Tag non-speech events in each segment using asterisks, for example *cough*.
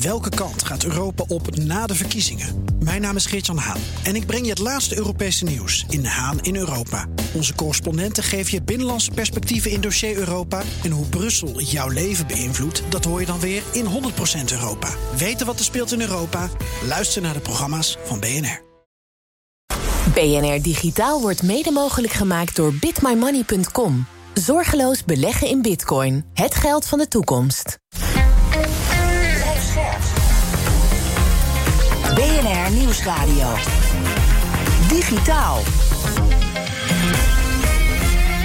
Welke kant gaat Europa op na de verkiezingen? Mijn naam is Geert-Jan Haan en ik breng je het laatste Europese nieuws in Haan in Europa. Onze correspondenten geven je binnenlandse perspectieven in dossier Europa. En hoe Brussel jouw leven beïnvloedt, dat hoor je dan weer in 100% Europa. Weten wat er speelt in Europa? Luister naar de programma's van BNR. BNR Digitaal wordt mede mogelijk gemaakt door bitmymoney.com. Zorgeloos beleggen in bitcoin. Het geld van de toekomst. BNR Nieuwsradio. Digitaal.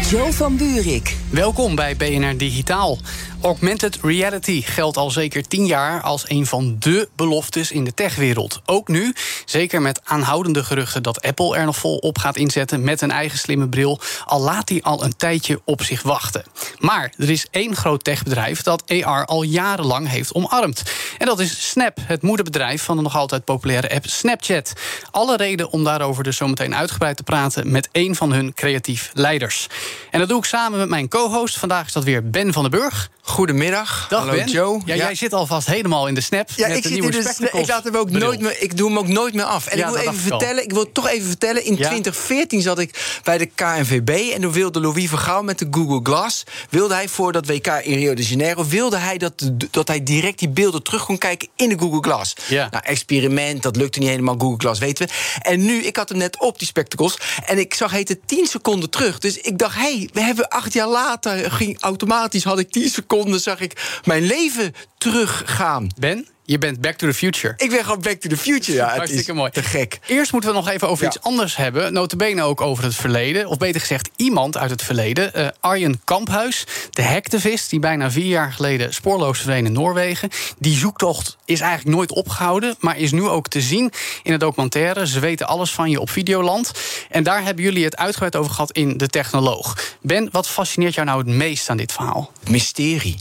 Joe van Buurik. Welkom bij BNR Digitaal. Augmented reality geldt al zeker tien jaar als een van de beloftes in de techwereld. Ook nu, zeker met aanhoudende geruchten dat Apple er nog vol op gaat inzetten met een eigen slimme bril, al laat hij al een tijdje op zich wachten. Maar er is één groot techbedrijf dat AR al jarenlang heeft omarmd. En dat is Snap, het moederbedrijf van de nog altijd populaire app Snapchat. Alle reden om daarover dus zometeen uitgebreid te praten met één van hun creatief leiders. En dat doe ik samen met mijn co-host. Vandaag is dat weer Ben van den Burg. Goedemiddag. Dag Hallo Ben. Joe. Ja, Jij zit alvast helemaal in de snap Ja, met ik, de zit nieuwe spectacles. ik, laat hem ook bril. nooit meer, ik doe hem ook nooit meer af. En Ja, ik, wil even vertellen, ik wil toch even vertellen. In Ja? 2014 zat ik bij de KNVB. En toen wilde Louis van Gaal met de Google Glass... wilde hij voor dat WK in Rio de Janeiro... wilde hij dat, dat hij direct die beelden terug kon kijken in de Google Glass. Ja. Nou, experiment, dat lukte niet helemaal. Google Glass weten we. En nu, ik had hem net op, die spectacles. En ik zag het 10 seconden terug. Dus ik dacht, hé, hey, we hebben acht jaar later... ging automatisch, had ik 10 seconden, zag ik mijn leven teruggaan. Ben, je bent Back to the Future. Ik ben gewoon Back to the Future. Ja, het Hartstikke is mooi. te gek. Eerst moeten we nog even over Ja. iets anders hebben. Notabene ook over het verleden. Of beter gezegd, iemand uit het verleden. Eh, Arjen Kamphuis, de hacktivist... die bijna vier jaar geleden spoorloos verdween in Noorwegen. Die zoektocht is eigenlijk nooit opgehouden... maar is nu ook te zien in het documentaire. Ze weten alles van je op Videoland. En daar hebben jullie het uitgebreid over gehad in De Technoloog. Ben, wat fascineert jou nou het meest aan dit verhaal? Mysterie.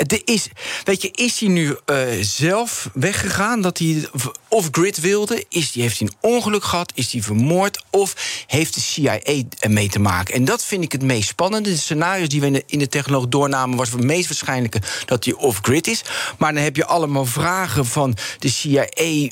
Het is, weet je, is hij nu eh, zelf weggegaan dat hij off-grid wilde? Is die, heeft hij een ongeluk gehad? Is hij vermoord? Of heeft de CIA ermee te maken? En dat vind ik het meest spannende. De scenario's die we in de, in de technoloog doornamen... was het meest waarschijnlijke dat hij off-grid is. Maar dan heb je allemaal vragen van de CIA.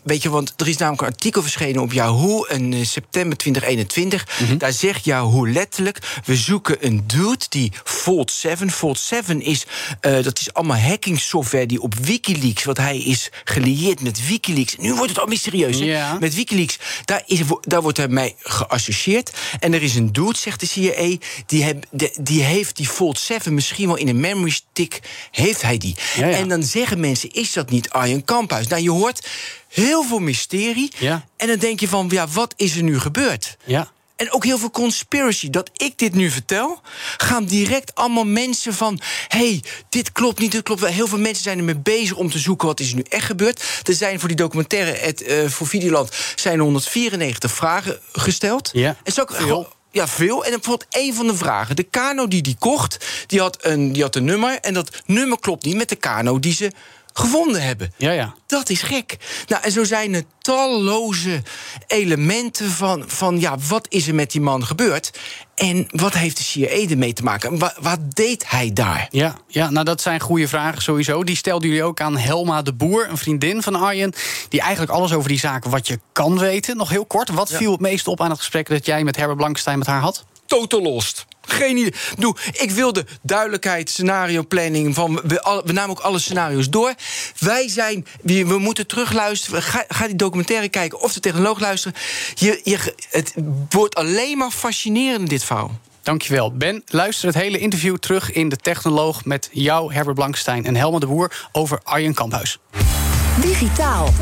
Weet je, want er is namelijk een artikel verschenen op Yahoo... in eh, september 2021. Daar zegt Yahoo letterlijk... we zoeken een dude die Vault 7... Vault 7 is, eh, dat is allemaal hacking software die op Wikileaks... want hij is gelieerd met Wikileaks. Nu wordt het al mysterieus? Ja. Met Wikileaks. Daar, is, daar wordt hij mee geassocieerd. En er is een dude, zegt de CIA... die, heb, de- die heeft die Vault 7 misschien wel in een memory stick... heeft hij die. Ja, ja. En dan zeggen mensen, is dat niet Arjen Kamphuis? Nou, je hoort heel veel mysterie. Ja. En dan denk je van, ja, wat is er nu gebeurd? Ja. En ook heel veel conspiracy. Dat ik dit nu vertel, gaan direct allemaal mensen van... hey, dit klopt niet, dit klopt wel. Heel veel mensen zijn ermee bezig om te zoeken wat is er nu echt gebeurd. Er zijn voor die documentaire, het, eh, voor Videoland... zijn 194 vragen gesteld. Ja, en zo veel. Ja, veel. En bijvoorbeeld één van de vragen. De kano die die kocht, die had, een, die had een nummer... en dat nummer klopt niet met de kano die ze gevonden hebben. Ja, ja. Dat is gek. Nou, en zo zijn er talloze elementen van, van ja, wat is er met die man gebeurd? En wat heeft de CIA ermee te maken? Wat, wat deed hij daar? Ja, ja, nou dat zijn goede vragen sowieso. Die stelden jullie ook aan Helma de Boer, een vriendin van Arjen... die eigenlijk alles over die zaken wat je kan weten. Nog heel kort, wat viel het meest op aan het gesprek... dat jij met Herbert Blankenstein met haar had? Total lost. Geen idee. Doe, ik wilde duidelijkheid, scenario planning. Van, we, al- we namen ook alle scenario's door. Wij zijn, we, we moeten terugluisteren. Ga, ga die documentaire kijken of de technoloog luisteren. Je, je, het wordt alleen maar fascinerend, dit verhaal. Dankjewel. Ben, luister het hele interview terug in De Technoloog... met jou, Herbert Blankenstein en Helma de Boer over Arjen Kamphuis. Digitaal.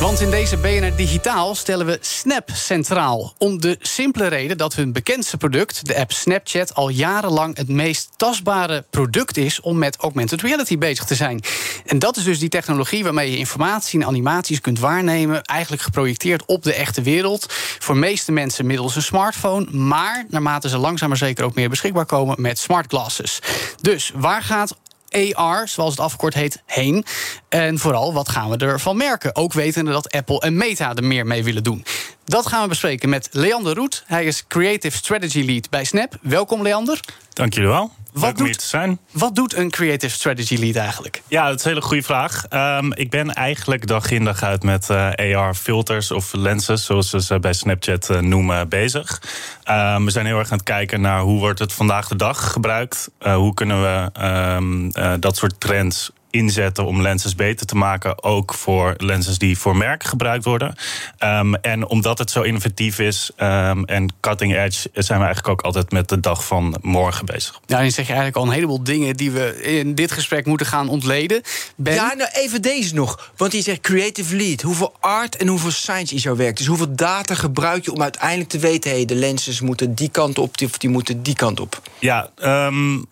Want in deze BNR Digitaal stellen we Snap centraal. Om de simpele reden dat hun bekendste product, de app Snapchat, al jarenlang het meest tastbare product is om met augmented reality bezig te zijn. En dat is dus die technologie waarmee je informatie en animaties kunt waarnemen, eigenlijk geprojecteerd op de echte wereld. Voor meeste mensen middels een smartphone, maar naarmate ze langzaam maar zeker ook meer beschikbaar komen met smart glasses. Dus waar gaat AR, zoals het afgekort heet, heen. En vooral, wat gaan we ervan merken? Ook wetende dat Apple en Meta er meer mee willen doen. Dat gaan we bespreken met Leander Roet. Hij is Creative Strategy Lead bij Snap. Welkom, Leander. Dank jullie wel. Wat doet- zijn. Wat doet een creative strategy lead eigenlijk? Ja, dat is een hele goede vraag. Ehm, ik ben eigenlijk dag in dag uit met eh, AR-filters of lenses, zoals ze ze bij Snapchat eh, noemen, bezig. Ehm, we zijn heel erg aan het kijken naar hoe wordt het vandaag de dag gebruikt. Uh, hoe kunnen we ehm, dat soort trends inzetten om lenses beter te maken. Ook voor lenses die voor merken gebruikt worden. Um, en omdat het zo innovatief is um, en cutting edge, zijn we eigenlijk ook altijd met de dag van morgen bezig. Nou, dan zeg je eigenlijk al een heleboel dingen die we in dit gesprek moeten gaan ontleden. Ben... Ja, nou even deze nog. Want je zegt creative lead. Hoeveel art en hoeveel science is jouw werk? Dus hoeveel data gebruik je om uiteindelijk te weten... hey, de lenses moeten die kant op of die moeten die kant op? Ja, um,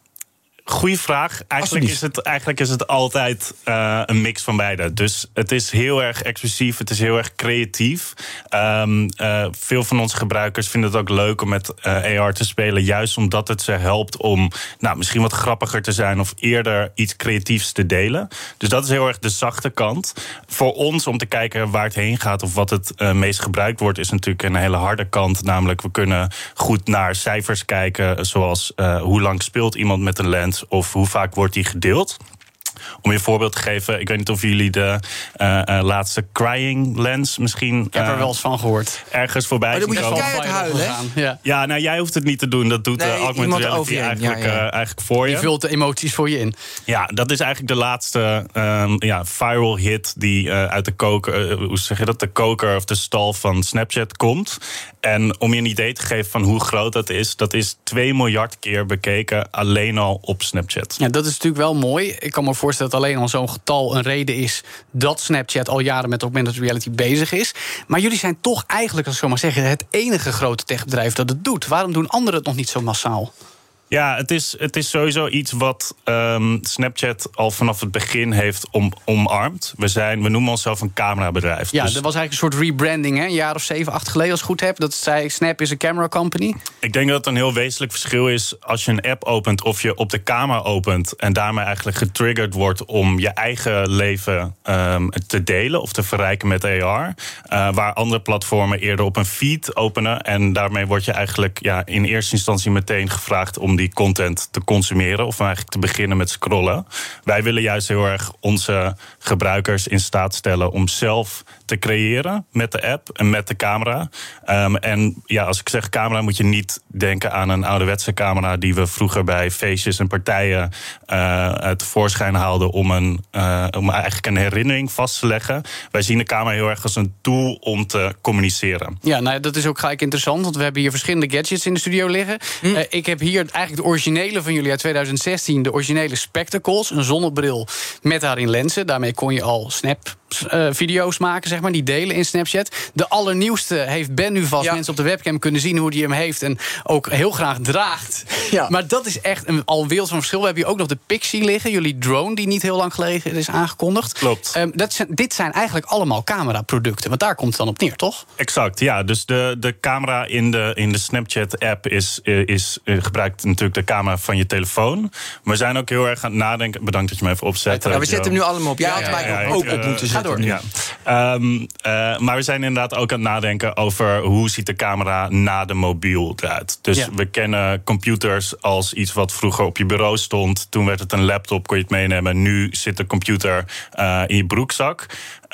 Goeie vraag. Eigenlijk is, het, eigenlijk is het altijd uh, een mix van beide. Dus het is heel erg exclusief, het is heel erg creatief. Um, uh, veel van onze gebruikers vinden het ook leuk om met uh, AR te spelen, juist omdat het ze helpt om nou, misschien wat grappiger te zijn of eerder iets creatiefs te delen. Dus dat is heel erg de zachte kant. Voor ons om te kijken waar het heen gaat of wat het meest gebruikt wordt, is natuurlijk een hele harde kant. Namelijk, we kunnen goed naar cijfers kijken, zoals hoe lang speelt iemand met een lens of hoe vaak wordt die gedeeld. Om je een voorbeeld te geven, ik weet niet of jullie de uh, uh, laatste crying lens misschien. Ik heb er uh, wel eens van gehoord. Ergens voorbij. Maar dan moet je keihard huilen? Ja. ja, nou jij hoeft het niet te doen. Dat doet nee, de augmented reality eigenlijk, ja, ja. eigenlijk voor je. Je vult de emoties voor je in. Ja, dat is eigenlijk de laatste um, ja, viral hit die uit de koker, hoe zeg je dat, de koker of de stal van Snapchat komt. En om je een idee te geven van hoe groot dat is, dat is 2 miljard keer bekeken alleen al op Snapchat. Ja, dat is natuurlijk wel mooi. Ik kan me voorstellen dat alleen al zo'n getal een reden is dat Snapchat al jaren met augmented reality bezig is. Maar jullie zijn toch eigenlijk, als ik zo maar zeggen, het enige grote techbedrijf dat het doet. Waarom doen anderen het nog niet zo massaal? Ja, het is, het is sowieso iets wat um, Snapchat al vanaf het begin heeft om, omarmd. We, zijn, we noemen onszelf een camerabedrijf. Ja, dus dat was eigenlijk een soort rebranding, hè? een jaar of zeven, acht geleden, als ik goed heb. Dat zei Snap is een camera company. Ik denk dat het een heel wezenlijk verschil is als je een app opent of je op de camera opent. En daarmee eigenlijk getriggerd wordt om je eigen leven um, te delen of te verrijken met AR. Uh, waar andere platformen eerder op een feed openen. En daarmee word je eigenlijk ja, in eerste instantie meteen gevraagd om die content te consumeren of eigenlijk te beginnen met scrollen. Wij willen juist heel erg onze gebruikers in staat stellen om zelf te creëren met de app en met de camera. Um, en ja, als ik zeg camera, moet je niet denken aan een ouderwetse camera die we vroeger bij feestjes en partijen uh, tevoorschijn haalden om, een, uh, om eigenlijk een herinnering vast te leggen. Wij zien de camera heel erg als een tool om te communiceren. Ja, nou, dat is ook gelijk interessant, want we hebben hier verschillende gadgets in de studio liggen. Hm. Uh, ik heb hier eigenlijk de originele van jullie uit 2016, de originele Spectacles, een zonnebril met daarin lenzen. Daarmee kon je al snap uh, video's maken, zeg maar, die delen in Snapchat. De allernieuwste heeft Ben nu vast. Ja. Mensen op de webcam kunnen zien hoe die hem heeft en ook heel graag draagt. Ja. Maar dat is echt een al wereld van verschil. We hebben hier ook nog de Pixie liggen, jullie drone, die niet heel lang geleden is aangekondigd. Klopt. Um, dat zijn, dit zijn eigenlijk allemaal cameraproducten, want daar komt het dan op neer, toch? Exact, ja. Dus de, de camera in de, in de Snapchat-app is, is, is, gebruikt natuurlijk de camera van je telefoon. Maar we zijn ook heel erg aan het nadenken. Bedankt dat je me even opzet. Ja, we zetten hem nu allemaal op. Ja, had mij ja, ook, ook op moeten zetten. Door. Ja. Um, uh, maar we zijn inderdaad ook aan het nadenken over hoe ziet de camera na de mobiel eruit. Dus ja. we kennen computers als iets wat vroeger op je bureau stond. Toen werd het een laptop, kon je het meenemen. Nu zit de computer uh, in je broekzak.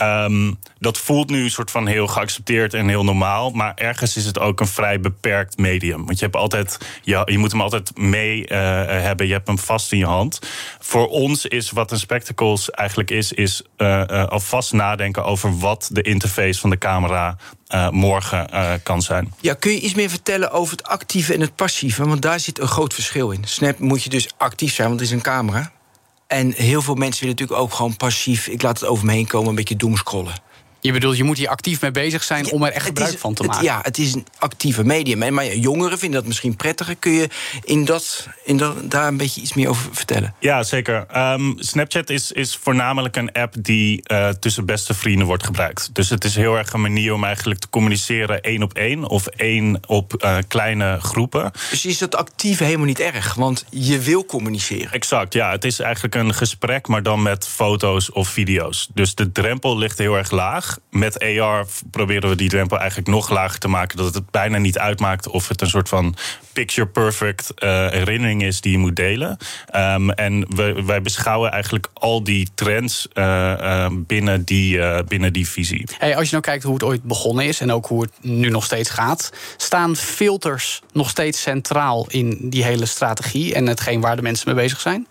Um, dat voelt nu een soort van heel geaccepteerd en heel normaal. Maar ergens is het ook een vrij beperkt medium. Want je, hebt altijd, ja, je moet hem altijd mee uh, hebben. Je hebt hem vast in je hand. Voor ons is wat een spectacles eigenlijk is, is uh, uh, alvast nadenken over wat de interface van de camera morgen kan zijn. Ja, kun je iets meer vertellen over het actieve en het passieve? Want daar zit een groot verschil in. Snap moet je dus actief zijn, want het is een camera. En heel veel mensen willen natuurlijk ook gewoon passief... ik laat het over me heen komen, een beetje doomscrollen. Je bedoelt, je moet hier actief mee bezig zijn ja, om er echt gebruik is, van te het, maken. Ja, het is een actieve medium. Maar jongeren vinden dat misschien prettiger. Kun je in dat, in dat, daar een beetje iets meer over vertellen? Ja, zeker. Um, Snapchat is, is voornamelijk een app die uh, tussen beste vrienden wordt gebruikt. Dus het is heel erg een manier om eigenlijk te communiceren één op één... of één op uh, kleine groepen. Dus is dat actieve helemaal niet erg? Want je wil communiceren. Exact, ja. Het is eigenlijk een gesprek, maar dan met foto's of video's. Dus de drempel ligt heel erg laag. Met AR proberen we die drempel eigenlijk nog lager te maken. Dat het bijna niet uitmaakt of het een soort van picture perfect uh, herinnering is die je moet delen. Um, en we, wij beschouwen eigenlijk al die trends uh, uh, binnen, die, binnen die visie. Hey, als je nou kijkt hoe het ooit begonnen is en ook hoe het nu nog steeds gaat, staan filters nog steeds centraal in die hele strategie en hetgeen waar de mensen mee bezig zijn?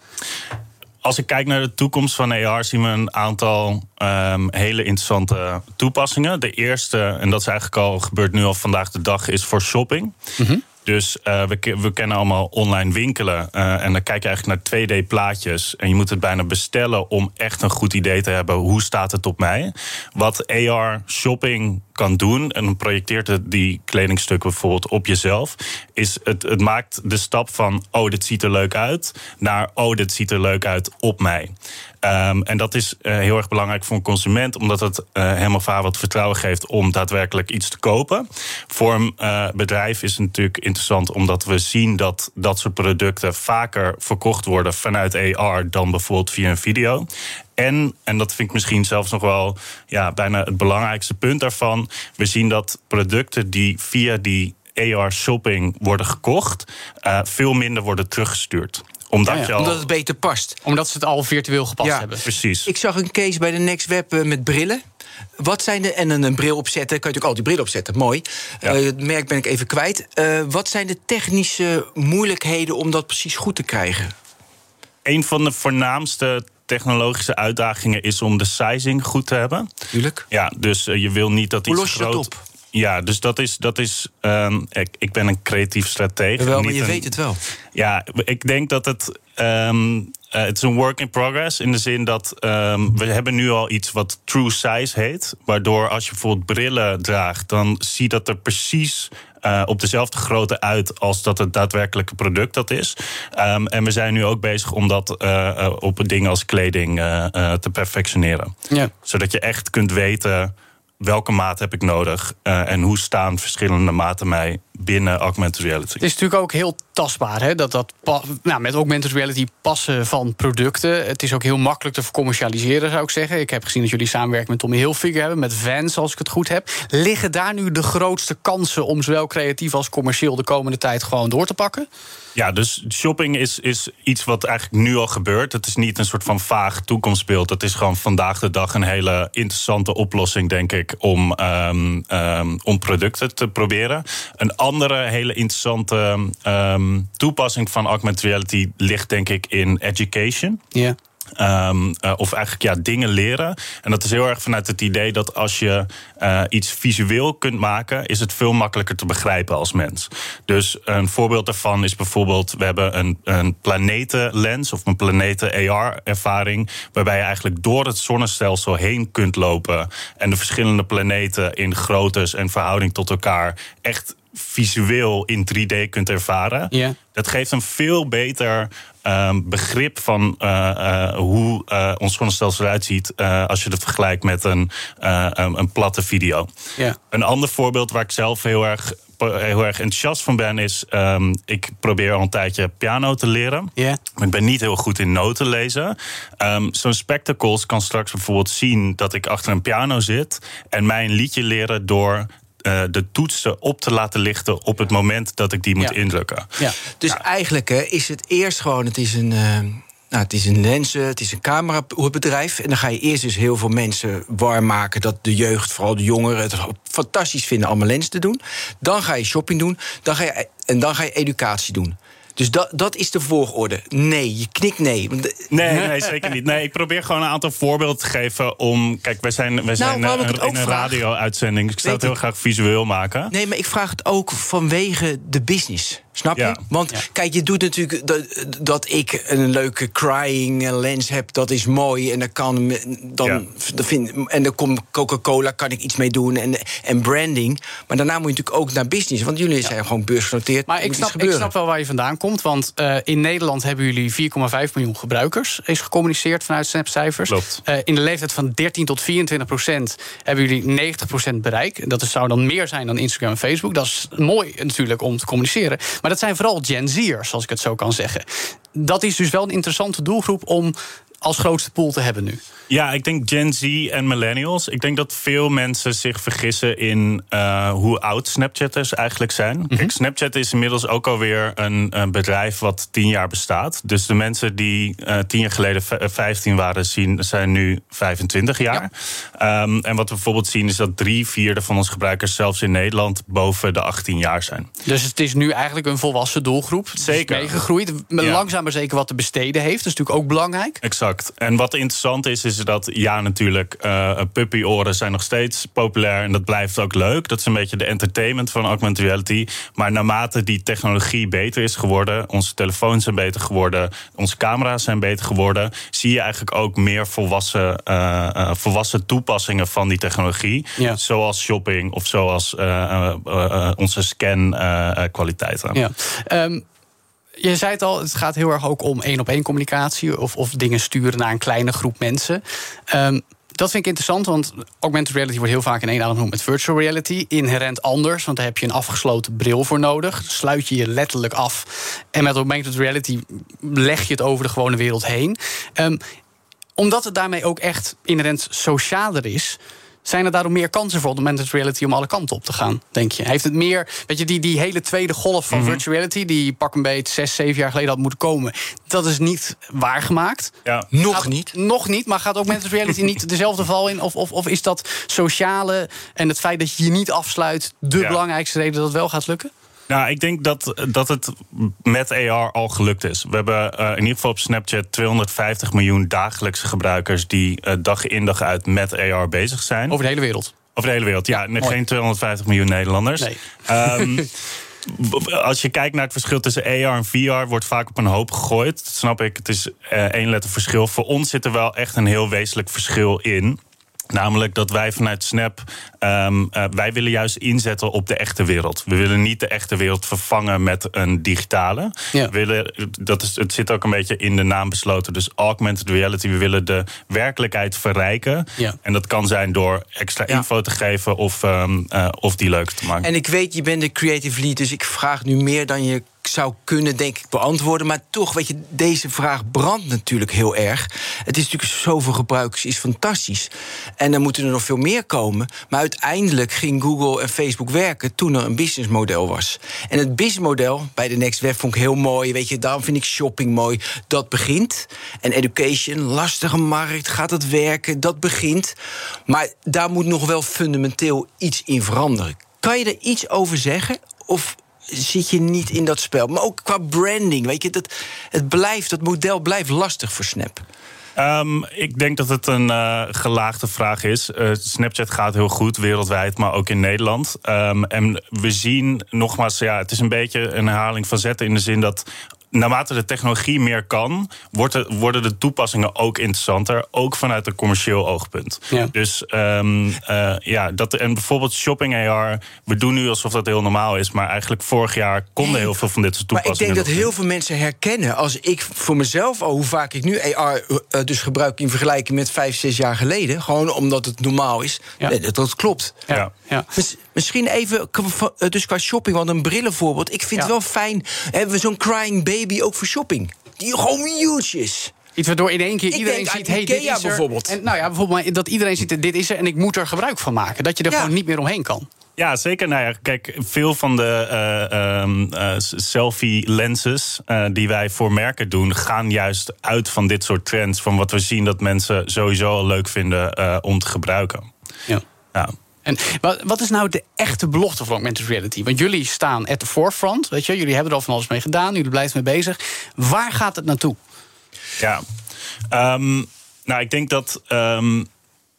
Als ik kijk naar de toekomst van AR, zien we een aantal um, hele interessante toepassingen. De eerste, en dat is eigenlijk al gebeurt nu al vandaag de dag, is voor shopping. Mm. Dus uh, we, we, kennen allemaal online winkelen. Uh, en dan kijk je eigenlijk naar 2D-plaatjes. En je moet het bijna bestellen om echt een goed idee te hebben. Hoe staat het op mij? Wat AR shopping kan doen, en projecteert het die kledingstukken bijvoorbeeld op jezelf, is het, het maakt de stap van: oh, dit ziet er leuk uit, naar oh, dit ziet er leuk uit op mij. Um, en dat is uh, heel erg belangrijk voor een consument, omdat het uh, of haar wat vertrouwen geeft om daadwerkelijk iets te kopen. Voor een uh, bedrijf is het natuurlijk interessant, omdat we zien dat dat soort producten vaker verkocht worden vanuit AR dan bijvoorbeeld via een video. En, en dat vind ik misschien zelfs nog wel ja, bijna het belangrijkste punt daarvan. We zien dat producten die via die AR shopping worden gekocht, veel minder worden teruggestuurd omdat, ja, ja. al... omdat het beter past. Omdat ze het al virtueel gepast ja, hebben. Precies. Ik zag een case bij de Next Web uh, met brillen. Wat zijn de. En een, een bril opzetten. Kan je natuurlijk al die bril opzetten. Mooi. Ja. Uh, het merk ben ik even kwijt. Uh, wat zijn de technische moeilijkheden om dat precies goed te krijgen? Een van de voornaamste technologische uitdagingen is om de sizing goed te hebben. Tuurlijk. Ja, dus uh, je wil niet dat Hoe iets los je groot. dat op? Ja, dus dat is. Dat is um, ik, ik, ben een creatief stratege. Wel, maar je een, weet het wel. Ja, ik denk dat het. Um, uh, het is een work in progress in de zin dat um, we hebben nu al iets wat true size heet. Waardoor als je bijvoorbeeld brillen draagt, dan zie dat er precies uh, op dezelfde grootte uit als dat het daadwerkelijke product dat is. Um, en we zijn nu ook bezig om dat uh, op dingen als kleding te perfectioneren. Ja. Zodat je echt kunt weten welke maat heb ik nodig uh, en hoe staan verschillende maten mij binnen augmented reality. Het is natuurlijk ook heel tastbaar, hè? Dat dat nou, met augmented reality passen van producten. Het is ook heel makkelijk te commercialiseren, zou ik zeggen. Ik heb gezien dat jullie samenwerking met Tommy Hilfiger hebben, met Vans, als ik het goed heb. Liggen daar nu de grootste kansen om zowel creatief als commercieel de komende tijd gewoon door te pakken? Ja, dus shopping is, is iets wat eigenlijk nu al gebeurt. Het is niet een soort van vaag toekomstbeeld. Het is gewoon vandaag de dag een hele interessante oplossing, denk ik, om, um, um, om producten te proberen. Een andere hele interessante um, toepassing van augmented reality ligt, denk ik, in education. Ja. Yeah. Um, uh, of eigenlijk ja, dingen leren. En dat is heel erg vanuit het idee dat als je uh, iets visueel kunt maken, is het veel makkelijker te begrijpen als mens. Dus een voorbeeld daarvan is bijvoorbeeld: we hebben een, een planetenlens of een planeten-AR-ervaring, waarbij je eigenlijk door het zonnestelsel heen kunt lopen en de verschillende planeten in groottes en verhouding tot elkaar echt visueel in 3D kunt ervaren. Yeah. Dat geeft een veel beter um, begrip van uh, uh, hoe uh, ons zonnestelsel eruit ziet als je het vergelijkt met een, een, een platte video. Yeah. Een ander voorbeeld waar ik zelf heel erg heel erg enthousiast van ben, is um, ik probeer al een tijdje piano te leren. Yeah. Maar ik ben niet heel goed in noten lezen. Um, Zo'n spectacles kan straks bijvoorbeeld zien dat ik achter een piano zit en mij een liedje leren door uh, de toetsen op te laten lichten op het moment dat ik die moet indrukken. Ja. Dus eigenlijk hè, is het eerst gewoon, het is een. eh, nou, het is een lenzen, het is een camerabedrijf. En dan ga je eerst dus heel veel mensen warm maken... dat de jeugd, vooral de jongeren, het fantastisch vinden... allemaal lens te doen. Dan ga je shopping doen. Dan ga je, en dan ga je educatie doen. Dus dat, dat is de volgorde. Nee, je knikt nee. Nee, nee, zeker niet. Nee, ik probeer gewoon een aantal voorbeelden te geven om. Kijk, wij zijn, wij zijn waarom eh, in een vraag- radio-uitzending. Dus ik zou het heel graag visueel maken. Nee, maar ik vraag het ook vanwege de business. Snap je? Ja. Want Ja. kijk, je doet natuurlijk dat, dat ik een leuke crying lens heb, dat is mooi. En dan kan dan, Ja. vind, en dan komt Coca-Cola, kan ik iets mee doen. En, en branding. Maar daarna moet je natuurlijk ook naar business. Want jullie zijn gewoon beursgenoteerd. Maar ik snap, ik snap wel waar je vandaan komt. Want uh, in Nederland hebben jullie 4,5 miljoen gebruikers. Is gecommuniceerd vanuit Snap-cijfers. Klopt. Uh, in de leeftijd van 13 tot 24 procent hebben jullie 90 procent bereik. Dat zou dan meer zijn dan Instagram en Facebook. Dat is mooi natuurlijk om te communiceren. Maar dat zijn vooral Gen Z'ers, als ik het zo kan zeggen. Dat is dus wel een interessante doelgroep om als grootste pool te hebben nu? Ja, ik denk Gen Z en millennials. Ik denk dat veel mensen zich vergissen in uh, hoe oud Snapchatters eigenlijk zijn. Mm -hmm. Kijk, Snapchat is inmiddels ook alweer een, een bedrijf wat tien jaar bestaat. Dus de mensen die uh, tien jaar geleden 15 waren, zien, zijn nu 25 jaar. Ja. Um, en wat we bijvoorbeeld zien is dat drie vierde van onze gebruikers, zelfs in Nederland, boven de 18 jaar zijn. Dus het is nu eigenlijk een volwassen doelgroep. Zeker. Meegegroeid. Ja. Langzaam maar zeker wat te besteden heeft. Dat is natuurlijk ook belangrijk. Exact. En wat interessant is, is dat ja, natuurlijk, uh, puppyoren zijn nog steeds populair en dat blijft ook leuk. Dat is een beetje de entertainment van augmented reality. Maar naarmate die technologie beter is geworden, onze telefoons zijn beter geworden, onze camera's zijn beter geworden, zie je eigenlijk ook meer volwassen, uh, uh, volwassen toepassingen van die technologie. Ja. Zoals shopping of zoals onze scan-kwaliteiten. Ja. Um, je zei het al, het gaat heel erg ook om één op één communicatie of, of dingen sturen naar een kleine groep mensen. Um, dat vind ik interessant, want augmented reality wordt heel vaak in één adem genoemd met virtual reality. Inherent anders, want daar heb je een afgesloten bril voor nodig. Sluit je je letterlijk af. En met augmented reality leg je het over de gewone wereld heen. Um, omdat het daarmee ook echt inherent socialer is, zijn er daarom meer kansen voor augmented reality om alle kanten op te gaan, denk je? Heeft het meer, weet je, die, die hele tweede golf van mm -hmm. virtual reality, die pak een beetje zes, zeven jaar geleden had moeten komen, dat is niet waargemaakt. Ja. Nog Gaat, niet. Nog niet, maar gaat augmented reality niet dezelfde val in? Of, of, of is dat sociale en het feit dat je je niet afsluit de Ja. belangrijkste reden dat het wel gaat lukken? Nou, ik denk dat, dat het met AR al gelukt is. We hebben uh, in ieder geval op Snapchat 250 miljoen dagelijkse gebruikers die uh, dag in dag uit met AR bezig zijn. Over de hele wereld. Over de hele wereld, ja. Ja, geen 250 miljoen Nederlanders. Nee. Um, *laughs* als je kijkt naar het verschil tussen AR en VR, wordt vaak op een hoop gegooid. Dat snap ik. Het is uh, één letter verschil. Voor ons zit er wel echt een heel wezenlijk verschil in. Namelijk dat wij vanuit Snap, um, uh, wij willen juist inzetten op de echte wereld. We willen niet de echte wereld vervangen met een digitale. Ja. We willen, dat is, het zit ook een beetje in de naam besloten. Dus augmented reality, we willen de werkelijkheid verrijken. Ja. En dat kan zijn door extra Ja. info te geven of, um, uh, of die leuker te maken. En ik weet, je bent de creative lead, dus ik vraag nu meer dan je zou kunnen, denk ik, beantwoorden. Maar toch, weet je, deze vraag brandt natuurlijk heel erg. Het is natuurlijk zoveel gebruikers, is fantastisch. En dan moeten er nog veel meer komen. Maar uiteindelijk ging Google en Facebook werken toen er een businessmodel was. En het businessmodel bij de Next Web vond ik heel mooi. Weet je, daarom vind ik shopping mooi. Dat begint. En education, lastige markt, gaat het werken? Dat begint. Maar daar moet nog wel fundamenteel iets in veranderen. Kan je er iets over zeggen? Of zit je niet in dat spel. Maar ook qua branding, weet je, dat, het blijft, dat model blijft lastig voor Snap. Um, ik denk dat het een uh, gelaagde vraag is. Uh, Snapchat gaat heel goed wereldwijd, maar ook in Nederland. Um, en we zien nogmaals, ja, het is een beetje een herhaling van zetten in de zin dat naarmate de technologie meer kan, wordt er, worden de toepassingen ook interessanter. Ook vanuit een commercieel oogpunt. Ja. Dus um, uh, ja, dat, en bijvoorbeeld shopping AR. We doen nu alsof dat heel normaal is. Maar eigenlijk vorig jaar konden heel veel van dit soort Maar ik toepassingen. denk dat heel veel mensen herkennen. Als ik voor mezelf, al hoe vaak ik nu AR uh, dus gebruik in vergelijking met vijf, zes jaar geleden. Gewoon omdat het normaal is. Ja. Dat, dat klopt. Ja. Ja. Mis- Misschien even, k- dus qua shopping, want een brillenvoorbeeld. Ik vind Ja. het wel fijn. Hebben we zo'n crying baby ook voor shopping? Die gewoon huge is. Iets waardoor in één keer Ik iedereen ziet, hey, dit is er. bijvoorbeeld. En, nou ja, bijvoorbeeld dat iedereen ziet, dit is er en ik moet er gebruik van maken. Dat je er Ja. gewoon niet meer omheen kan. Ja, zeker. Nou ja, kijk, veel van de uh, um, uh, selfie-lenses uh, die wij voor merken doen, gaan juist uit van dit soort trends. Van wat we zien dat mensen sowieso al leuk vinden uh, om te gebruiken. Ja. Ja. En wat, is nou de echte belofte van augmented reality? Want jullie staan at the forefront, weet je, jullie hebben er al van alles mee gedaan, jullie blijven mee bezig. Waar gaat het naartoe? Ja, um, nou, ik denk dat, um,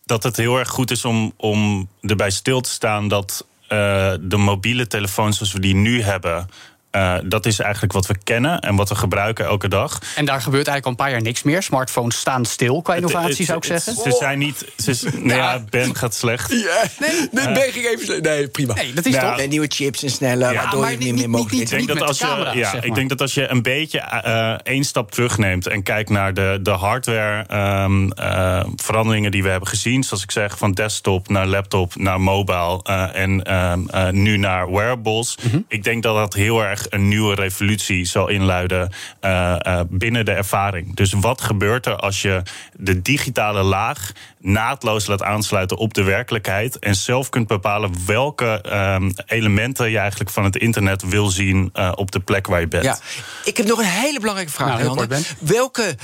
dat het heel erg goed is om, om erbij stil te staan dat uh, de mobiele telefoons zoals we die nu hebben. Uh, dat is eigenlijk wat we kennen en wat we gebruiken elke dag. En daar gebeurt eigenlijk al een paar jaar niks meer. Smartphones staan stil qua innovatie, Het- het- zou ik het- zeggen. Ze zijn niet. Ze nou ja, Ben gaat slecht. Ja, Nee. nee, ben ik even. Nee, prima. Nee, dat is Ja. toch? Nee, nieuwe chips en sneller, Ja, waardoor maar je niet- meer, niet- meer niet- mogelijkheden niet Ik denk, met dat de als je, camera, ja, zeg maar. ik denk dat als je een beetje uh, één stap terugneemt en kijkt naar de, de hardware um, uh, veranderingen die we hebben gezien, zoals ik zeg, van desktop naar laptop naar mobile uh, en um, nu naar wearables. Mhm. Ik denk dat dat heel erg een nieuwe revolutie zal inluiden uh, uh, binnen de ervaring. Dus wat gebeurt er als je de digitale laag naadloos laat aansluiten op de werkelijkheid en zelf kunt bepalen welke um, elementen je eigenlijk van het internet wil zien uh, op de plek waar je bent? Ja, ik heb nog een hele belangrijke vraag, nou, Welke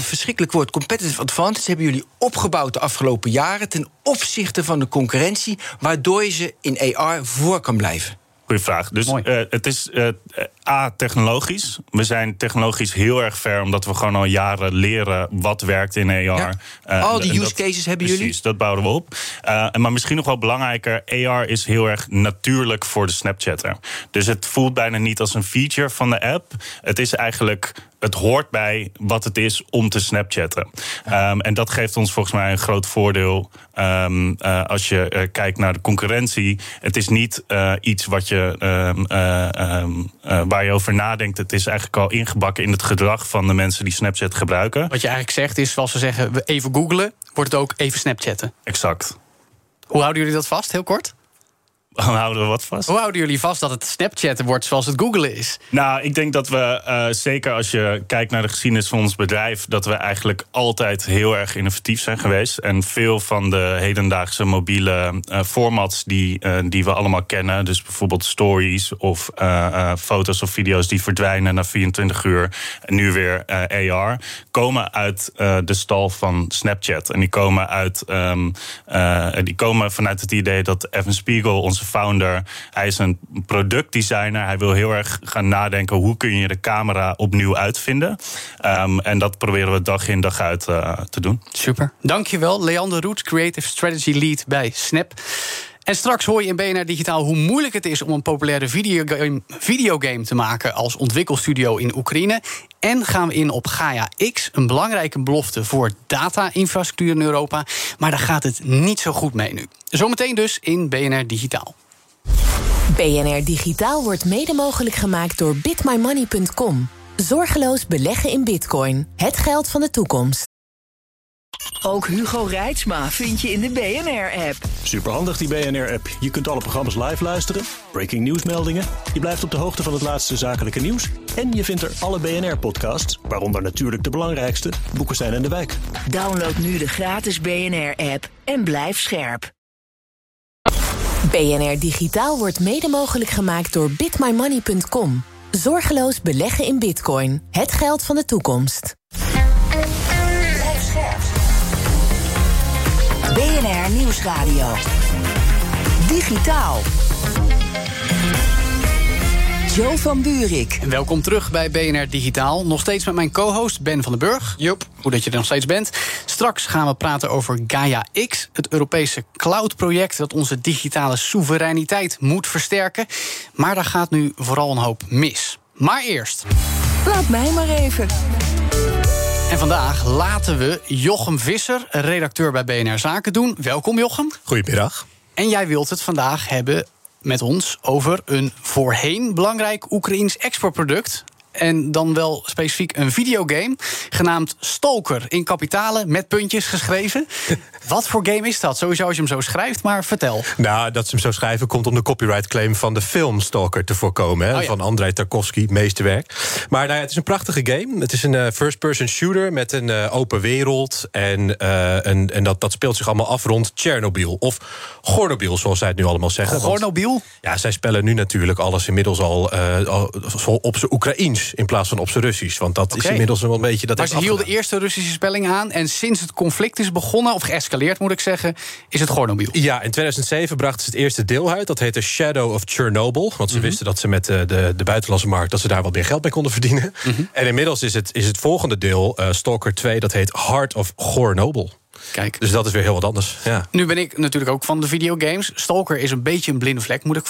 verschrikkelijk woord competitive advantage hebben jullie opgebouwd de afgelopen jaren ten opzichte van de concurrentie, waardoor je ze in AR voor kan blijven? Goeie vraag. Dus uh, het is uh, A, technologisch. We zijn technologisch heel erg ver, omdat we gewoon al jaren leren wat werkt in AR. Ja. Al die use cases hebben precies, jullie? dat bouwen we op. maar misschien nog wel belangrijker, AR is heel erg natuurlijk voor de Snapchatter. Dus het voelt bijna niet als een feature van de app. Het is eigenlijk het hoort bij wat het is om te Snapchatten. Um, en dat geeft ons volgens mij een groot voordeel um, uh, als je uh, kijkt naar de concurrentie. Het is niet uh, iets wat je, um, waar je over nadenkt. Het is eigenlijk al ingebakken in het gedrag van de mensen die Snapchat gebruiken. Wat je eigenlijk zegt is, zoals we zeggen, we even googlen, wordt het ook even Snapchatten. Exact. Hoe houden jullie dat vast, heel kort? Dan houden we wat vast. Hoe houden jullie vast dat het Snapchatten wordt zoals het googlen is? Nou, ik denk dat we, uh, zeker als je kijkt naar de geschiedenis van ons bedrijf, dat we eigenlijk altijd heel erg innovatief zijn geweest. En veel van de hedendaagse mobiele uh, formats die, uh, die we allemaal kennen, dus bijvoorbeeld stories of foto's of video's die verdwijnen na 24 uur, en nu weer AR, komen uit de stal van Snapchat. En die komen, uit, um, die komen vanuit het idee dat Evan Spiegel, founder. Hij is een productdesigner. Hij wil heel erg gaan nadenken hoe kun je de camera opnieuw uitvinden. Um, en dat proberen we dag in dag uit uh, te doen. Super. Dankjewel, Leander Roet, Creative Strategy Lead bij Snap. En straks hoor je in BNR Digitaal hoe moeilijk het is om een populaire videogame, te maken als ontwikkelstudio in Oekraïne. En gaan we in op Gaia X, een belangrijke belofte voor data-infrastructuur in Europa. Maar daar gaat het niet zo goed mee nu. Zometeen dus in BNR Digitaal. BNR Digitaal wordt mede mogelijk gemaakt door bitmymoney.com. Zorgeloos beleggen in bitcoin, het geld van de toekomst. Ook Hugo Reitsma vind je in de BNR-app. Superhandig die BNR-app. Je kunt alle programma's live luisteren, breaking nieuwsmeldingen. Je blijft op de hoogte van het laatste zakelijke nieuws. En je vindt er alle BNR-podcasts, waaronder natuurlijk de belangrijkste, Boeken zijn in de wijk. Download nu de gratis BNR-app en blijf scherp. BNR Digitaal wordt mede mogelijk gemaakt door bitmymoney.com. Zorgeloos beleggen in bitcoin, het geld van de toekomst. BNR Nieuwsradio. Digitaal. Joe van Buurik. En welkom terug bij BNR Digitaal. Nog steeds met mijn co-host Ben van den Burg. Joep. Hoe dat je er nog steeds bent. Straks gaan we praten over Gaia X, het Europese cloud-project dat onze digitale soevereiniteit moet versterken. Maar daar gaat nu vooral een hoop mis. Maar eerst. Laat mij maar even. En vandaag laten we Jochem Visser, redacteur bij BNR Zaken, doen. Welkom, Jochem. Goedemiddag. En jij wilt het vandaag hebben met ons over een voorheen belangrijk Oekraïns exportproduct. En dan wel specifiek een videogame genaamd Stalker in kapitalen met puntjes geschreven. *laughs* Wat voor game is dat? Sowieso als je hem zo schrijft, maar vertel. Nou, dat ze hem zo schrijven komt om de copyright claim van de film Stalker te voorkomen. Hè, Oh ja. Van Andrei Tarkovsky, meesterwerk. Maar nou ja, het is een prachtige game. Het is een eh, first-person shooter met een eh, open wereld. En, eh, en, en dat, dat speelt zich allemaal af rond Tsjernobyl. Of Gornobyl, zoals zij het nu allemaal zeggen. Want- Gornobyl? Ja, zij spellen nu natuurlijk alles inmiddels al, al op zijn Oekraïens in plaats van op zijn Russisch. Want dat is inmiddels wel een beetje. Dat Maar ze hielden eerst de Russische spelling aan. En sinds het conflict is begonnen, of geëscaleerd moet ik zeggen, is het Gornobyl. Ja, in 2007 brachten ze het eerste deel uit. Dat heette Shadow of Chernobyl. Want ze Mhm. wisten dat ze met de, de, de buitenlandse markt... dat ze daar wat meer geld mee konden verdienen. Mhm. En inmiddels is het, is het volgende deel, eh, Stalker 2... dat heet Heart of Gornobyl. Kijk. Dus dat is weer heel wat anders. Ja. Nu ben ik natuurlijk ook van de videogames. Stalker is een beetje een blinde vlek, moet ik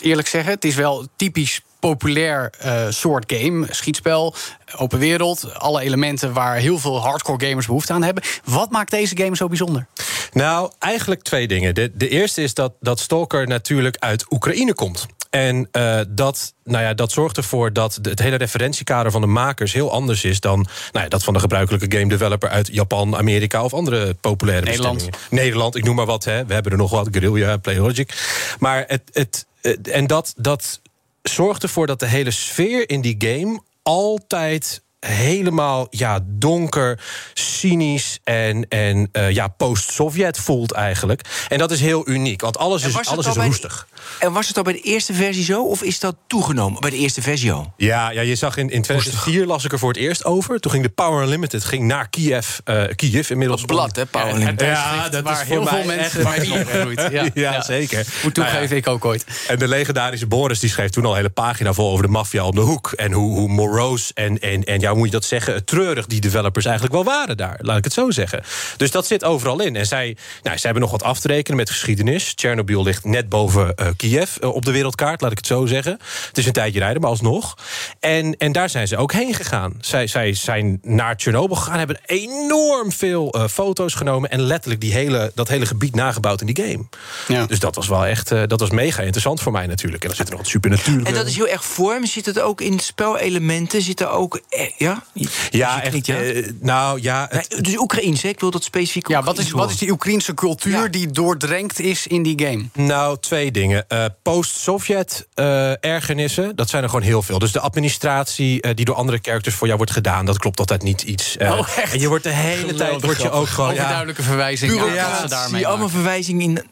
eerlijk zeggen. Het is wel typisch populair eh, soort game. Schietspel, open wereld, alle elementen waar heel veel hardcore gamers behoefte aan hebben. Wat maakt deze game zo bijzonder? Nou, eigenlijk twee dingen. De, de eerste is dat, dat Stalker natuurlijk uit Oekraïne komt. En eh, dat, nou ja, dat zorgt ervoor dat het hele referentiekader van de makers heel anders is dan nou ja, dat van de gebruikelijke game developer uit Japan, Amerika of andere populaire Nederland. bestemmingen. Nederland, ik noem maar wat. Hè. We hebben er nog wat, Guerrilla, Playlogic. Maar het, het, het- en dat, dat zorgt ervoor dat de hele sfeer in die game altijd helemaal ja, donker, cynisch en, en uh, ja, post-Sovjet voelt eigenlijk. En dat is heel uniek, want alles is, alles is roestig. De, en was het al bij de eerste versie zo, of is dat toegenomen bij de eerste versie al? Ja, ja je zag in, in 2004 las ik er voor het eerst over. Toen ging de Power Unlimited ging naar Kiev, uh, Kiev inmiddels. Op blad, hè, Power Unlimited. Ja, dat waar is heel veel mensen waar *laughs* ja, ja, zeker. Moet toegeven, nou ik ook ooit. En de legendarische Boris die schreef toen al een hele pagina vol over de maffia om de hoek. En hoe, hoe morose en, en, en ja, hoe moet je dat zeggen, treurig die developers eigenlijk wel waren daar. Laat ik het zo zeggen. Dus dat zit overal in. En zij, nou, zij hebben nog wat af te rekenen met geschiedenis. Tsjernobyl ligt net boven uh, Kiev uh, op de wereldkaart, laat ik het zo zeggen. Het is een tijdje rijden, maar alsnog. En, en daar zijn ze ook heen gegaan. Zij, zij zijn naar Tsjernobyl gegaan, hebben enorm veel uh, foto's genomen... en letterlijk die hele, dat hele gebied nagebouwd in die game. Ja. Dus dat was wel echt, dat was mega interessant voor mij natuurlijk. En dan zit er nog het supernatuur. En dat is heel erg vorm. Zit het ook in spelelementen? Zit er ook... ja? Ja, echt. Niet, ja? Uh, nou ja. Het, nee, dus Oekraïens, ik wil dat specifiek. Ja, wat is, wat is die Oekraïense cultuur ja. die doordrenkt is in die game? Nou, twee dingen. Uh, Post-Sovjet uh, ergernissen, dat zijn er gewoon heel veel. Dus de administratie die door andere characters voor jou wordt gedaan, dat klopt altijd niet iets. oh, echt? En je wordt de hele tijd wordt je ook gewoon. Ja, verwijzing. Ja, ja, daarmee allemaal verwijzing in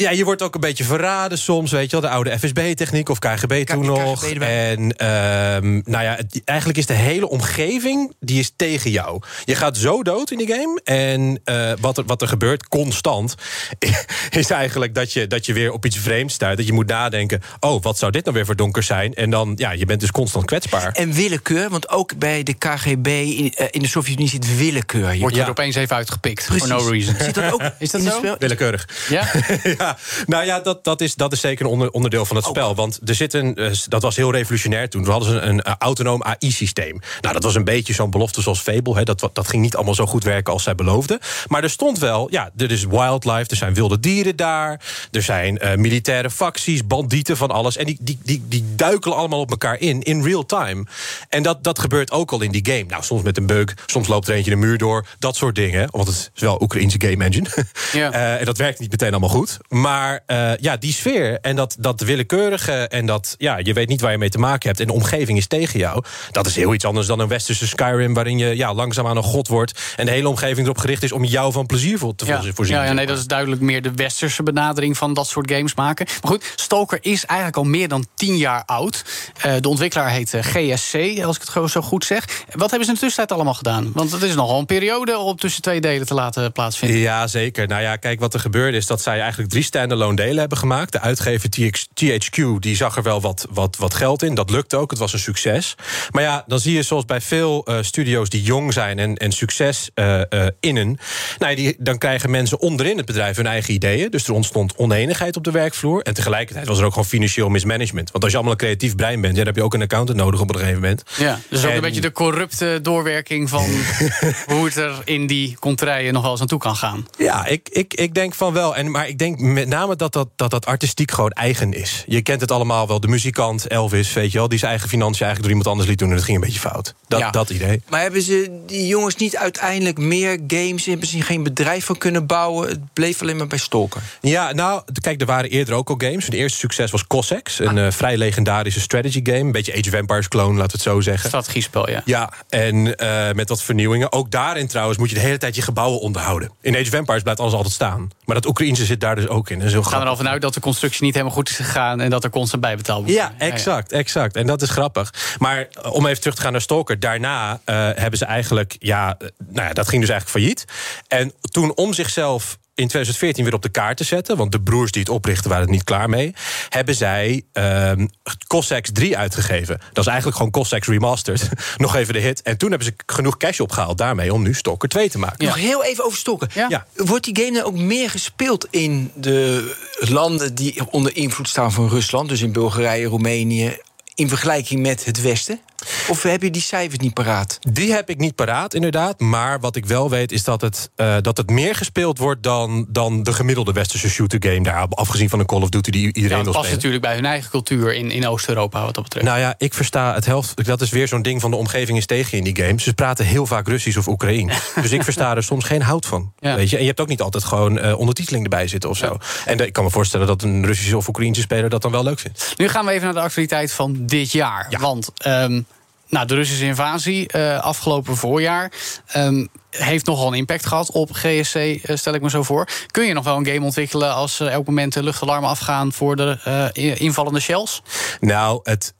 ja, je wordt ook een beetje verraden soms, weet je wel. De oude FSB-techniek of KGB toen nog. en um, nou ja, het, eigenlijk is de hele omgeving, die is tegen jou. Je gaat zo dood in die game. En uh, wat, er, wat er gebeurt, constant, *laughs* is eigenlijk dat je, dat je weer op iets vreemds stuit. Dat je moet nadenken, oh, wat zou dit nou weer voor donker zijn? En dan, ja, je bent dus constant kwetsbaar. En willekeur, want ook bij de KGB in, uh, in de Sovjet-Unie zit willekeur. Je wordt je er opeens even uitgepikt, for no reason. Zit dat ook *laughs* is dat zo? Willekeurig. Ja? *laughs* ja nou ja, dat, dat, is, dat is zeker een onder, onderdeel van het spel. Want er zit een, eh, dat was heel revolutionair toen. Toen hadden ze een, een autonoom AI-systeem. Nou, dat was een beetje zo'n belofte zoals Fable. Hè. Dat, dat ging niet allemaal zo goed werken als zij beloofden. Maar er stond wel, ja, er is wildlife, er zijn wilde dieren daar. Er zijn uh, militaire facties, bandieten, van alles. En die, die, die, die duikelen allemaal op elkaar in, in real time. En dat, dat gebeurt ook al in die game. Nou, soms met een bug, soms loopt er eentje de muur door. Dat soort dingen. Want het is wel Oekraïnse game engine. Ja. uh, *laughs* en dat werkt niet meteen allemaal goed. Maar uh, ja, die sfeer en dat, dat willekeurige... en dat ja, je weet niet waar je mee te maken hebt... en de omgeving is tegen jou... dat is heel iets anders dan een westerse Skyrim... waarin je ja, langzaamaan een god wordt... en de hele omgeving erop gericht is om jou van plezier te ja. voorzien. Ja, ja, nee, dat is duidelijk meer de westerse benadering... van dat soort games maken. Maar goed, Stalker is eigenlijk al meer dan tien jaar oud. Uh, de ontwikkelaar heet uh, GSC, als ik het zo goed zeg. Wat hebben ze in de tussentijd allemaal gedaan? Want het is nogal een periode om tussen twee delen te laten plaatsvinden. Ja, zeker. Nou ja, kijk, wat er gebeurde is dat zij eigenlijk drie standalone delen hebben gemaakt. De uitgever THQ die zag er wel wat, wat, wat geld in. Dat lukte ook, het was een succes. Maar ja, dan zie je zoals bij veel uh, studio's die jong zijn en, en succes uh, uh, innen... Nou, die, dan krijgen mensen onderin het bedrijf hun eigen ideeën. Dus er ontstond oneenigheid op de werkvloer. En tegelijkertijd was er ook gewoon financieel mismanagement. Want als je allemaal een creatief brein bent... dan heb je ook een accountant nodig op een gegeven moment. Ja, dus ook een beetje de corrupte doorwerking van... *laughs* hoe het er in die contraien nog wel eens naartoe kan gaan. Ja, ik, ik, ik denk van wel. En, maar ik denk met name dat dat, dat dat artistiek gewoon eigen is. Je kent het allemaal wel. De muzikant Elvis, weet je wel, die zijn eigen financiën eigenlijk door iemand anders liet doen en dat ging een beetje fout. Dat, ja. dat idee. Maar hebben ze die jongens niet uiteindelijk meer games in misschien geen bedrijf van kunnen bouwen? Het bleef alleen maar bij Stalker. Ja, nou, kijk, er waren eerder ook al games. De eerste succes was Cossacks, een ah. uh, vrij legendarische strategy game. Een beetje Age of Empires clone, laten we het zo zeggen. Strategiespel, ja. Ja, en uh, met wat vernieuwingen. Ook daarin trouwens moet je de hele tijd je gebouwen onderhouden. In Age of Empires blijft alles altijd staan. Maar dat Oekraïnse zit daar dus ook in. We gaan er al vanuit dat de constructie niet helemaal goed is gegaan... en dat er constant bijbetaald wordt. Ja, exact, exact. En dat is grappig. Maar eh, om even terug te gaan naar Stalker... daarna uh, hebben ze eigenlijk... ja, nou ja, dat ging dus eigenlijk failliet. En toen om zichzelf in 2014 weer op de kaart te zetten... want de broers die het oprichten waren het niet klaar mee... hebben zij um, Cossacks 3 uitgegeven. Dat is eigenlijk gewoon Cossacks Remastered. *laughs* Nog even de hit. En toen hebben ze genoeg cash opgehaald daarmee... om nu Stalker 2 te maken. Nog heel even over Stalker. Ja? ja. Wordt die game dan ook meer gespeeld in de landen... die onder invloed staan van Rusland? Dus in Bulgarije, Roemenië... in vergelijking met het Westen? Of heb je die cijfers niet paraat? Die heb ik niet paraat, inderdaad. Maar wat ik wel weet is dat het, uh, dat het meer gespeeld wordt dan, dan de gemiddelde westerse shooter game. Daar, afgezien van een Call of Duty die iedereen ja, wil dat past spelen. natuurlijk bij hun eigen cultuur in, in Oost-Europa wat dat betreft. Nou ja, ik versta het helft. Dat is weer zo'n ding van de omgeving is tegen je in die games. Ze praten heel vaak Russisch of Oekraïens. *laughs* dus ik versta er soms geen hout van. Ja. Weet je? En je hebt ook niet altijd gewoon uh, ondertiteling erbij zitten of zo. En de, ik kan me voorstellen dat een Russische of Oekraïnse speler dat dan wel leuk vindt. Nu gaan we even naar de actualiteit van dit jaar. Ja. Want um, nou, de Russische invasie uh, afgelopen voorjaar um, heeft nogal een impact gehad op GSC, uh, stel ik me zo voor. Kun je nog wel een game ontwikkelen als uh, elk moment de luchtalarmen afgaan voor de invallende shells? Nou, het,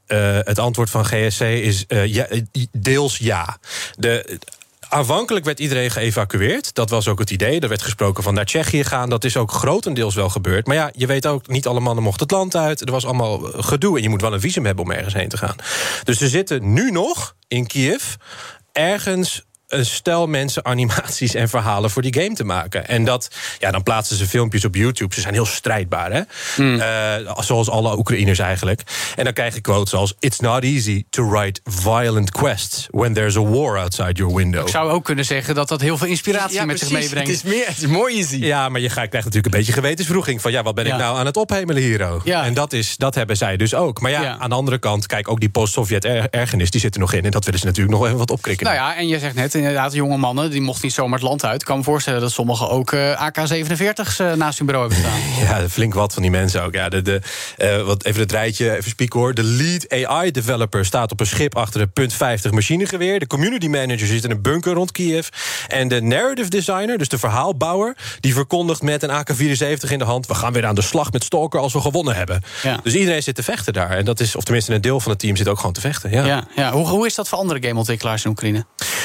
het antwoord van GSC is ja, deels ja. De, Aanvankelijk werd iedereen geëvacueerd. Dat was ook het idee. Er werd gesproken van naar Tsjechië gaan. Dat is ook grotendeels wel gebeurd. Maar ja, je weet ook, niet alle mannen mochten het land uit. Er was allemaal gedoe en je moet wel een visum hebben om ergens heen te gaan. Dus er zitten nu nog in Kiev ergens een stel mensen animaties en verhalen voor die game te maken. En dat, ja, dan plaatsen ze filmpjes op YouTube. Ze zijn heel strijdbaar, hè? Mm. Uh, zoals alle Oekraïners eigenlijk. En dan krijg je quotes als: It's not easy to write violent quests when there's a war outside your window. Ik zou ook kunnen zeggen dat dat heel veel inspiratie ja, met precies. zich meebrengt. Het is meer, het is mooi easy. Ja, maar je krijgt natuurlijk een beetje gewetensvroeging van: ja, wat ben ik nou aan het ophemelen hier? Ja. En dat, is, dat hebben zij dus ook. Maar ja, Ja. aan de andere kant, kijk, ook die post-Sovjet-ergernis, die zit er nog in. En dat willen ze natuurlijk nog even wat opkrikken. Nou ja, en je zegt net, inderdaad, jonge mannen, die mochten niet zomaar het land uit. Ik kan me voorstellen dat sommigen ook eh, AK-47's eh, naast hun bureau hebben staan. *laughs* Ja, flink wat van die mensen ook. Ja, de, de, eh, wat, even het rijtje, even spieken hoor. De lead AI-developer staat op een schip achter een punt .50 machinegeweer. De community manager zit in een bunker rond Kiev. En de narrative designer, dus de verhaalbouwer... die verkondigt met een AK-74 in de hand... we gaan weer aan de slag met Stalker als we gewonnen hebben. Ja. Dus iedereen zit te vechten daar. En dat is, of tenminste een deel van het team zit ook gewoon te vechten. Ja. Ja, ja. Hoe, hoe is dat voor andere gameontwikkelaars in Oekraïne?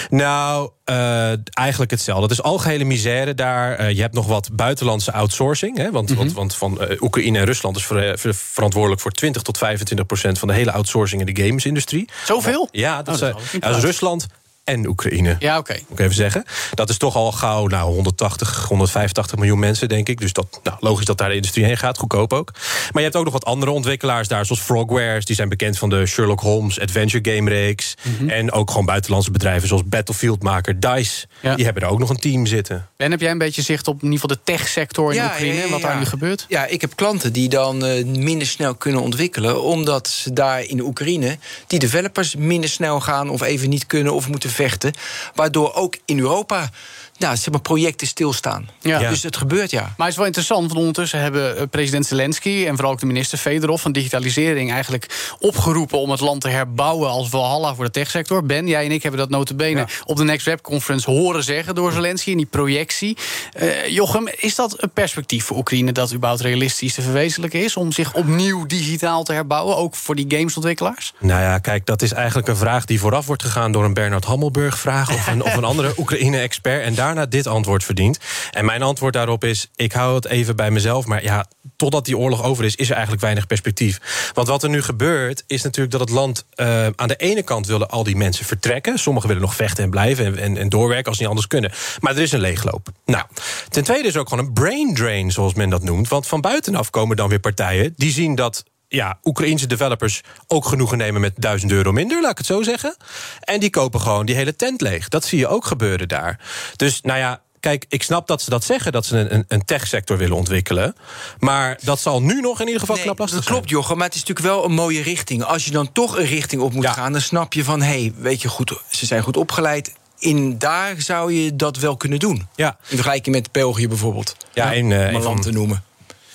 Nou, uh, eigenlijk hetzelfde. Het is algehele misère daar. Uh, je hebt nog wat buitenlandse outsourcing. Hè? Want, Mhm. want, want van uh, Oekraïne en Rusland is ver, ver, verantwoordelijk voor 20 tot 25 procent van de hele outsourcing in de gamesindustrie. Zoveel? Ja, dat, Oh, dat is. Rusland en Oekraïne. Ja, oké. Moet ik even zeggen. Dat is toch al gauw nou, 180, 185 miljoen mensen, denk ik. Dus dat, nou, logisch dat daar de industrie heen gaat, goedkoop ook. Maar je hebt ook nog wat andere ontwikkelaars daar, zoals Frogwares. Die zijn bekend van de Sherlock Holmes Adventure Game reeks. Mhm. En ook gewoon buitenlandse bedrijven zoals Battlefield-maker DICE. Ja. Die hebben er ook nog een team zitten. Ben, heb jij een beetje zicht op in ieder geval de techsector in Ja, Oekraïne? ja, ja, Wat daar nu gebeurt? Ja, ik heb klanten die dan eh, minder snel kunnen ontwikkelen. Omdat ze daar in de Oekraïne die developers minder snel gaan of even niet kunnen of moeten vechten. Waardoor ook in Europa nou, zeg maar, projecten stilstaan. Ja. Dus het gebeurt ja. Maar het is wel interessant, want ondertussen hebben eh, president Zelensky... en vooral ook de minister Fedorov van Digitalisering... eigenlijk opgeroepen om het land te herbouwen als Valhalla voor de techsector. Ben, jij en ik hebben dat notabene Ja. op de Next Web Conference horen zeggen... door Zelensky in die projectie. Eh, Jochem, is dat een perspectief voor Oekraïne... dat überhaupt realistisch te verwezenlijken is... om zich opnieuw digitaal te herbouwen, ook voor die gamesontwikkelaars? Nou ja, kijk, dat is eigenlijk een vraag die vooraf wordt gegaan door een Bernard Hammelburg-vraag of een, of een andere *laughs* Oekraïne-expert. En daarna dit antwoord verdient. En mijn antwoord daarop is: ik hou het even bij mezelf. Maar ja, totdat die oorlog over is, is er eigenlijk weinig perspectief. Want wat er nu gebeurt, is natuurlijk dat het land uh, aan de ene kant willen al die mensen vertrekken. Sommigen willen nog vechten en blijven en, en, en doorwerken als ze niet anders kunnen. Maar er is een leegloop. Nou, ten tweede is ook gewoon een brain drain, zoals men dat noemt. Want van buitenaf komen dan weer partijen die zien dat ja, Oekraïnse developers ook genoegen nemen met 1000 euro minder, laat ik het zo zeggen. En die kopen gewoon die hele tent leeg. Dat zie je ook gebeuren daar. Dus nou ja. Kijk, ik snap dat ze dat zeggen, dat ze een, een techsector willen ontwikkelen. Maar dat zal nu nog in ieder geval knap lastig dat klopt, Jochem, maar het is natuurlijk wel een mooie richting. Als je dan toch een richting op moet Ja. gaan, dan snap je van... hé, hey, weet je goed, ze zijn goed opgeleid. In daar zou je dat wel kunnen doen. Ja. In vergelijking met België bijvoorbeeld. Ja, en, eh, om een van- land te noemen.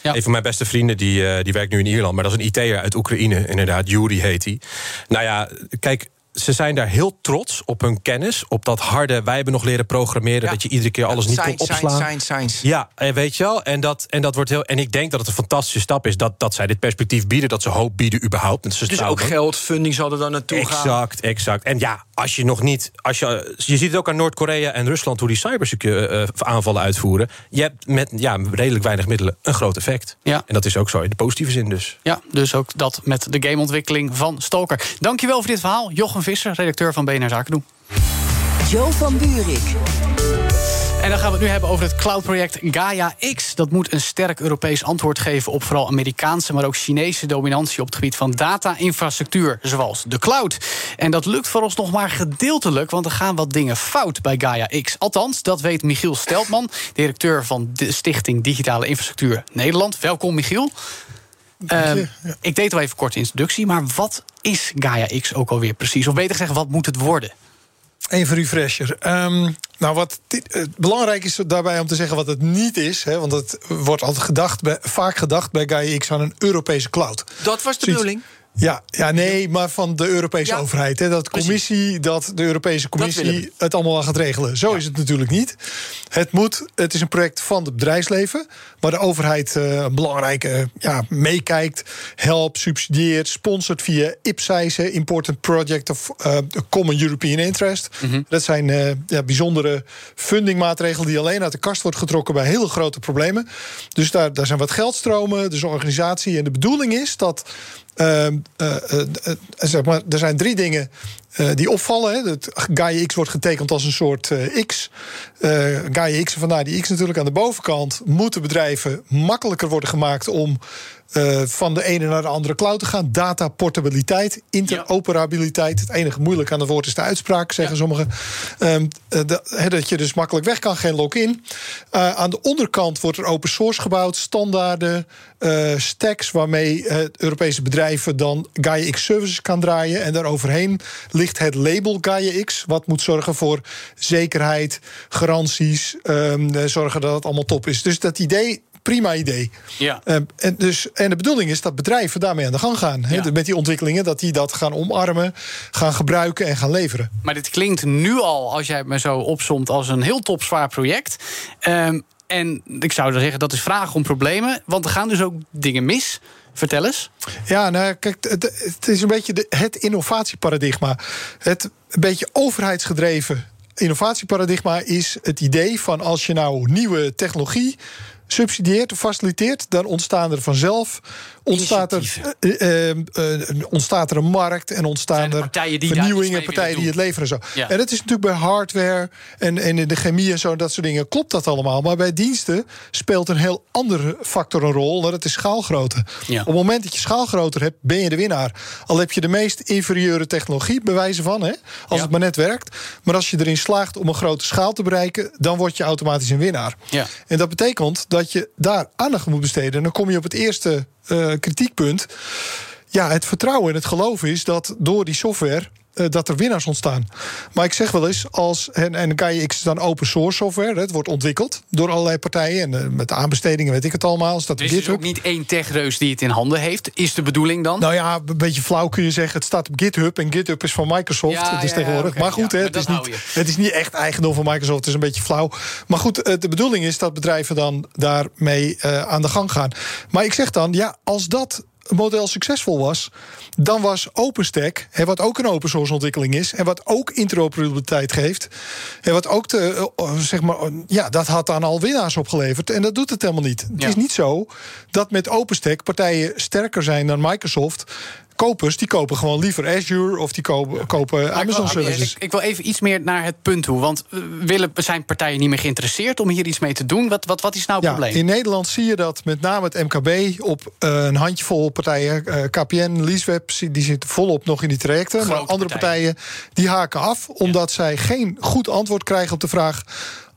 Een van mijn beste vrienden die, eh, die werkt nu in Ierland, maar dat is een IT'er uit Oekraïne, inderdaad. Yuri heet hij. Nou ja, kijk. Ze zijn daar heel trots op hun kennis. Op dat harde, wij hebben nog leren programmeren. Ja. Dat je iedere keer alles niet kon Science, opslaan. Science, science, science. Ja, en weet je wel. En dat, en dat wordt heel. En ik denk dat het een fantastische stap is dat, dat zij dit perspectief bieden. Dat ze hoop bieden überhaupt. Dat ze Dus trouwen. ook geld, funding zal er dan naartoe gaan. Exact, exact. En ja, als je nog niet. Als je, je ziet het ook aan Noord-Korea en Rusland hoe die cyberaanvallen uitvoeren. Je hebt met ja, redelijk weinig middelen een groot effect. Ja. En dat is ook zo in de positieve zin dus. Ja, dus ook dat met de gameontwikkeling van Stalker. Dankjewel voor dit verhaal. Jochem Visser, redacteur van BNR Zaken doen. Joe van Buurik. En dan gaan we het nu hebben over het cloudproject Gaia X. Dat moet een sterk Europees antwoord geven op vooral Amerikaanse, maar ook Chinese dominantie op het gebied van data-infrastructuur, zoals de cloud. En dat lukt voor ons nog maar gedeeltelijk, want er gaan wat dingen fout bij Gaia X. Althans, dat weet Michiel Steltman, directeur van de Stichting Digitale Infrastructuur Nederland. Welkom, Michiel. Um, ik deed al even kort introductie, maar wat is Gaia X ook alweer precies? Of beter gezegd, wat moet het worden? Even refresher. Um, nou, wat uh, belangrijk is daarbij om te zeggen wat het niet is. Hè, want het wordt altijd gedacht, bij, vaak gedacht bij Gaia X aan een Europese cloud. Dat was de bedoeling. Ja, ja, nee, maar van de Europese overheid. Hè, dat, commissie, dat de Europese Commissie het allemaal gaat regelen. Zo is het natuurlijk niet. Het, moet, het is een project van het bedrijfsleven... waar de overheid uh, belangrijke ja, meekijkt, helpt, subsidieert... sponsort via IPSIS, Important Project of uh, Common European Interest. Mhm. Dat zijn ja, bijzondere fundingmaatregelen... die alleen uit de kast wordt getrokken bij hele grote problemen. Dus daar, daar zijn wat geldstromen, dus organisatie. En de bedoeling is dat uh, uh, zeg maar, er zijn drie dingen die opvallen. Hè. Gaia X wordt getekend als een soort X. Gaia X, vandaar die X natuurlijk aan de bovenkant... moeten bedrijven makkelijker worden gemaakt om... van de ene naar de andere cloud te gaan. Data portabiliteit, interoperabiliteit. Het enige moeilijk aan het woord is de uitspraak, zeggen ja. sommigen. Um, de, dat je dus makkelijk weg kan, geen login. Uh, aan de onderkant wordt er open source gebouwd, standaarden, uh, stacks waarmee Europese bedrijven dan Gaia X services kan draaien. En daaroverheen ligt het label Gaia X, wat moet zorgen voor zekerheid, garanties, um, zorgen dat het allemaal top is. Dus dat idee prima idee. Ja. Uh, en, dus, en de bedoeling is dat bedrijven daarmee aan de gang gaan. Ja. Met die ontwikkelingen, dat die dat gaan omarmen, gaan gebruiken en gaan leveren. Maar dit klinkt nu al, als jij het me zo opsomt, als een heel topzwaar project. Um, en ik zou dan zeggen, dat is vragen om problemen. Want er gaan dus ook dingen mis. Vertel eens. Ja, nou, kijk, het, het is een beetje de, het innovatieparadigma. Het een beetje overheidsgedreven innovatieparadigma is het idee van als je nou nieuwe technologie subsidieert of faciliteert, dan ontstaan er vanzelf ontstaat er, uh, uh, uh, ontstaat er een markt en ontstaan er vernieuwingen, partijen die het leveren. Zo. Ja. En dat is natuurlijk bij hardware en, en in de chemie en zo, dat soort dingen, klopt dat allemaal. Maar bij diensten speelt een heel andere factor een rol, dat is schaalgrootte. Ja. Op het moment dat je schaalgroter hebt, ben je de winnaar. Al heb je de meest inferieure technologie, bewijzen van, hè, als ja. het maar net werkt. Maar als je erin slaagt om een grote schaal te bereiken, dan word je automatisch een winnaar. Ja. En dat betekent dat je daar aandacht moet besteden. En dan kom je op het eerste uh, kritiekpunt. Ja, het vertrouwen en het geloof is dat door die software. Uh, dat er winnaars ontstaan. Maar ik zeg wel eens, als, en, en Gaia X is dan open source software. Het wordt ontwikkeld door allerlei partijen. En uh, met aanbestedingen weet ik het allemaal. Staat dus er is ook niet één techreus die het in handen heeft. Is de bedoeling dan? Nou ja, een beetje flauw kun je zeggen. Het staat op GitHub. En GitHub is van Microsoft. Ja, het is ja, tegenwoordig. okay, maar goed, ja, hè, maar het, is niet, het is niet echt eigendom van Microsoft. Het is een beetje flauw. Maar goed, uh, de bedoeling is dat bedrijven dan daarmee aan de gang gaan. Maar ik zeg dan, ja, als dat model succesvol was, dan was OpenStack, hè, wat ook een open source ontwikkeling is, en wat ook interoperabiliteit geeft, en wat ook de, zeg maar, ja, dat had dan al winnaars opgeleverd. En dat doet het helemaal niet. Het ja. is niet zo dat met OpenStack partijen sterker zijn dan Microsoft kopers die kopen gewoon liever Azure of die kopen, kopen Amazon ik wil, services. Ik, ik, wil even iets meer naar het punt toe. Want willen, zijn partijen niet meer geïnteresseerd om hier iets mee te doen? Wat, wat, wat is nou het ja, probleem? In Nederland zie je dat met name het MKB op uh, een handjevol partijen, uh, KPN, Leaseweb, die zitten volop nog in die trajecten. Grote maar andere partijen. partijen die haken af omdat ja. zij geen goed antwoord krijgen op de vraag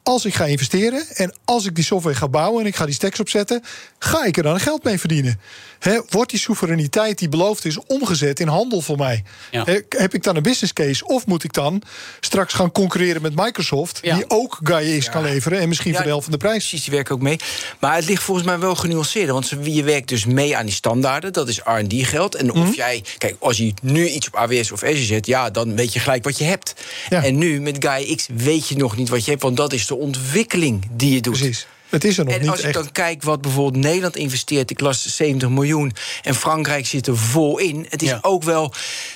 als ik ga investeren en als ik die software ga bouwen en ik ga die stacks opzetten, ga ik er dan geld mee verdienen? He, wordt die soevereiniteit die beloofd is omgezet in handel voor mij? Ja. He, heb ik dan een business case of moet ik dan straks gaan concurreren met Microsoft, ja. die ook Gaia X Ja. kan leveren en misschien voor de helft van de prijs? Precies, die werken ook mee. Maar het ligt volgens mij wel genuanceerder. Want je werkt dus mee aan die standaarden. Dat is R&D geld. En of Mhm. jij... Kijk, als je nu iets op AWS of Azure zet... ja, dan weet je gelijk wat je hebt. En nu, met Gaia X, weet je nog niet wat je hebt. Want dat is de ontwikkeling die je doet. Precies. Het is er nog En niet als ik dan kijk wat bijvoorbeeld Nederland investeert, ik las 70 miljoen en Frankrijk zit er vol in. Het is Ja. ook wel,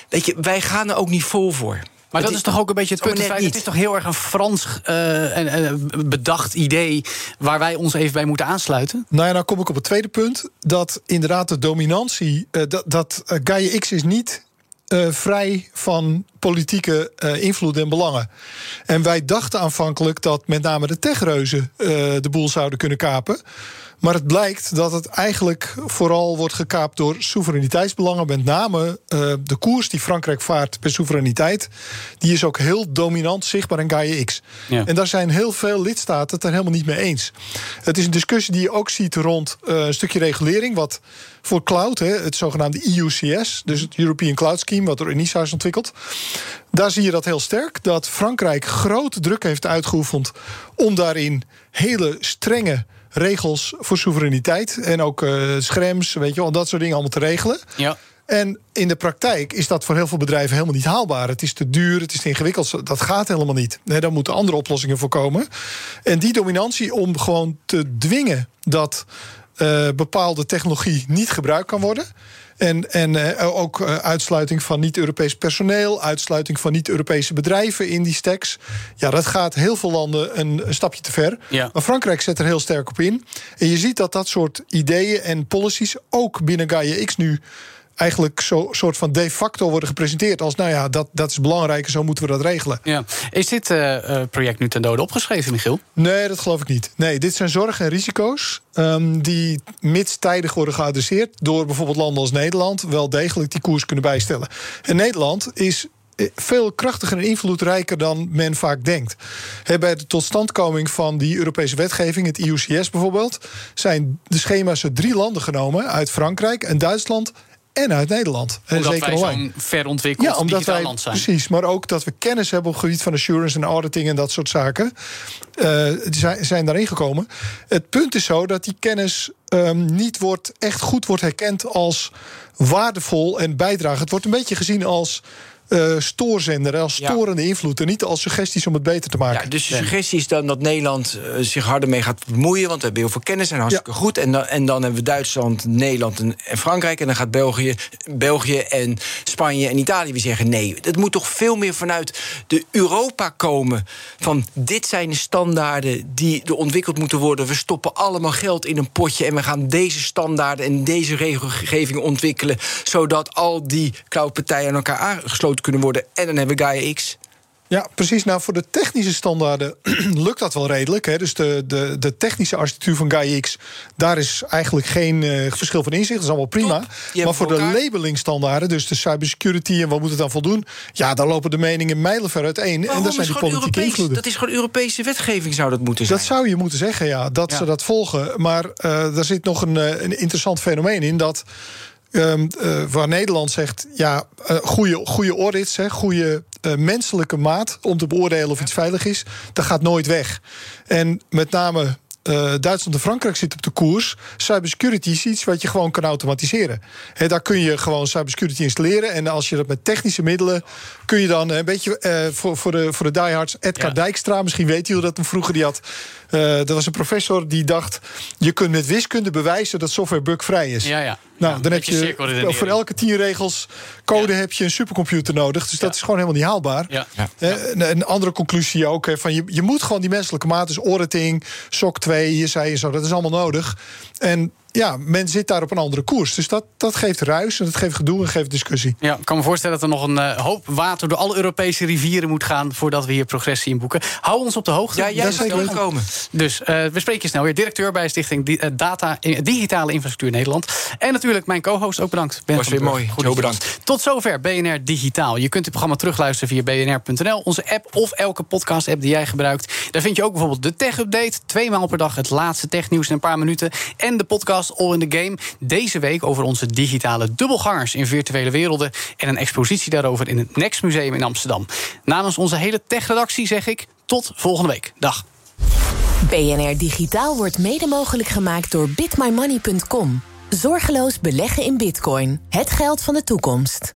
weet je, wij gaan er ook niet vol voor. Maar Het dat is toch ook een beetje het punt. Het, is toch heel erg een Frans uh, bedacht idee waar wij ons even bij moeten aansluiten? Nou ja, dan kom ik op het tweede punt. Dat inderdaad de dominantie. Uh, dat dat uh, Gaia X is niet uh, vrij van politieke uh, invloed en belangen. En wij dachten aanvankelijk dat met name de techreuzen uh, de boel zouden kunnen kapen. Maar het blijkt dat het eigenlijk vooral wordt gekaapt door soevereiniteitsbelangen. Met name uh, de koers die Frankrijk vaart per soevereiniteit. Die is ook heel dominant zichtbaar in Gaia X. Ja. En daar zijn heel veel lidstaten het er helemaal niet mee eens. Het is een discussie die je ook ziet rond uh, een stukje regulering. Wat voor cloud, hè, het zogenaamde EUCS, dus het European Cloud Scheme, wat door ENISA is ontwikkeld. Daar zie je dat heel sterk. Dat Frankrijk grote druk heeft uitgeoefend om daarin hele strenge regels voor soevereiniteit. En ook uh, schrems, weet je wel, dat soort dingen allemaal te regelen. Ja. En in de praktijk is dat voor heel veel bedrijven helemaal niet haalbaar. Het is te duur, het is te ingewikkeld. Dat gaat helemaal niet. Nee, daar moeten andere oplossingen voor komen. En die dominantie om gewoon te dwingen dat uh, bepaalde technologie niet gebruikt kan worden. En, en uh, ook uh, uitsluiting van niet-Europees personeel, uitsluiting van niet-Europese bedrijven in die stacks. Ja, dat gaat heel veel landen een, een stapje te ver. Ja. Maar Frankrijk zet er heel sterk op in. En je ziet dat dat soort ideeën en policies ook binnen Gaia X nu eigenlijk zo soort van de facto worden gepresenteerd als nou ja, dat, dat is belangrijk en zo moeten we dat regelen. Ja. Is dit uh, project nu ten dode opgeschreven, Michiel? Nee, dat geloof ik niet. Nee, dit zijn zorgen en risico's um, die mits tijdig worden geadresseerd door bijvoorbeeld landen als Nederland wel degelijk die koers kunnen bijstellen. En Nederland is veel krachtiger en invloedrijker dan men vaak denkt. bij de totstandkoming van die Europese wetgeving, het IUCS bijvoorbeeld, zijn de schema's uit drie landen genomen: uit Frankrijk en Duitsland en uit Nederland. Omdat Zeker wij zo'n verontwikkeld ja, omdat wij, land zijn. Precies, maar ook dat we kennis hebben op het gebied van assurance en auditing en dat soort zaken. Uh, zijn, zijn daarin gekomen. Het punt is zo dat die kennis um, niet wordt, echt goed wordt herkend als waardevol en bijdrage. Het wordt een beetje gezien als uh, stoorzender, als storende ja. invloed... en niet als suggesties om het beter te maken. Ja, dus de suggestie is dan dat Nederland uh, zich harder mee gaat bemoeien... want we hebben heel veel kennis en hartstikke ja. goed. En dan, en dan hebben we Duitsland, Nederland en, en, Frankrijk... en dan gaat België, België en Spanje en Italië weer zeggen... nee, het moet toch veel meer vanuit de Europa komen... van dit zijn de standaarden die er ontwikkeld moeten worden. We stoppen allemaal geld in een potje... en we gaan deze standaarden en deze regelgeving ontwikkelen... zodat al die cloudpartijen aan elkaar aangesloten kunnen worden. En dan hebben we Gaia X. Ja, precies. Nou, voor de technische standaarden *clears throat* lukt dat wel redelijk. Hè. Dus de, de, de technische architectuur van Gaia X, daar is eigenlijk geen uh, verschil van inzicht. Dat is allemaal prima. Maar voor de labelingstandaarden, dus de cybersecurity en wat moet het dan voldoen, ja, daar lopen de meningen mijlenver uiteen. Waarom en daar zijn die politieke invloeden. Dat is gewoon Europese wetgeving, zou dat moeten zijn. Dat zou je moeten zeggen, ja, dat ja. ze dat volgen. Maar uh, daar zit nog een, een interessant fenomeen in dat. Um, uh, waar Nederland zegt, ja, uh, goede, goede audits, hè, goede uh, menselijke maat om te beoordelen of iets veilig is, dat gaat nooit weg. En met name uh, Duitsland en Frankrijk zitten op de koers. Cybersecurity is iets wat je gewoon kan automatiseren. He, daar kun je gewoon cybersecurity installeren. En als je dat met technische middelen. Kun je dan een beetje uh, voor, voor, de, voor de diehards. Edgar ja. Dijkstra, misschien weet je hoe dat hem vroeger die had. Uh, er was een professor die dacht. je kunt met wiskunde bewijzen dat software bugvrij is. Ja, ja. Nou, ja, dan heb je voor elke tien regels code ja. heb je een supercomputer nodig. Dus dat is gewoon helemaal niet haalbaar. Ja. Een, een, andere conclusie ook. Hè, van je, je moet gewoon die menselijke maat, dus auditing, SOC 2, je zei je zo, dat is allemaal nodig. En ja, men zit daar op een andere koers. Dus dat, dat geeft ruis en dat geeft gedoe en geeft discussie. Ja, ik kan me voorstellen dat er nog een uh, hoop water door alle Europese rivieren moet gaan voordat we hier progressie in boeken. Hou ons op de hoogte. Ja, jij zeker komen. Dus uh, we spreken je snel weer. Directeur bij Stichting Data Digitale Infrastructuur Nederland. En natuurlijk mijn co-host ook bedankt. Ben Was weer mooi. Goed, bedankt. Tot zover BNR Digitaal. Je kunt het programma terugluisteren via bnr.nl, onze app of elke podcast-app die jij gebruikt. Daar vind je ook bijvoorbeeld de tech-update. Twee maal per dag het laatste technieuws in een paar minuten. En de podcast All in the Game. Deze week over onze digitale dubbelgangers in virtuele werelden. En een expositie daarover in het Next Museum in Amsterdam. Namens onze hele tech-redactie zeg ik tot volgende week. Dag. BNR Digitaal wordt mede mogelijk gemaakt door bitmymoney.com. Zorgeloos beleggen in bitcoin. Het geld van de toekomst.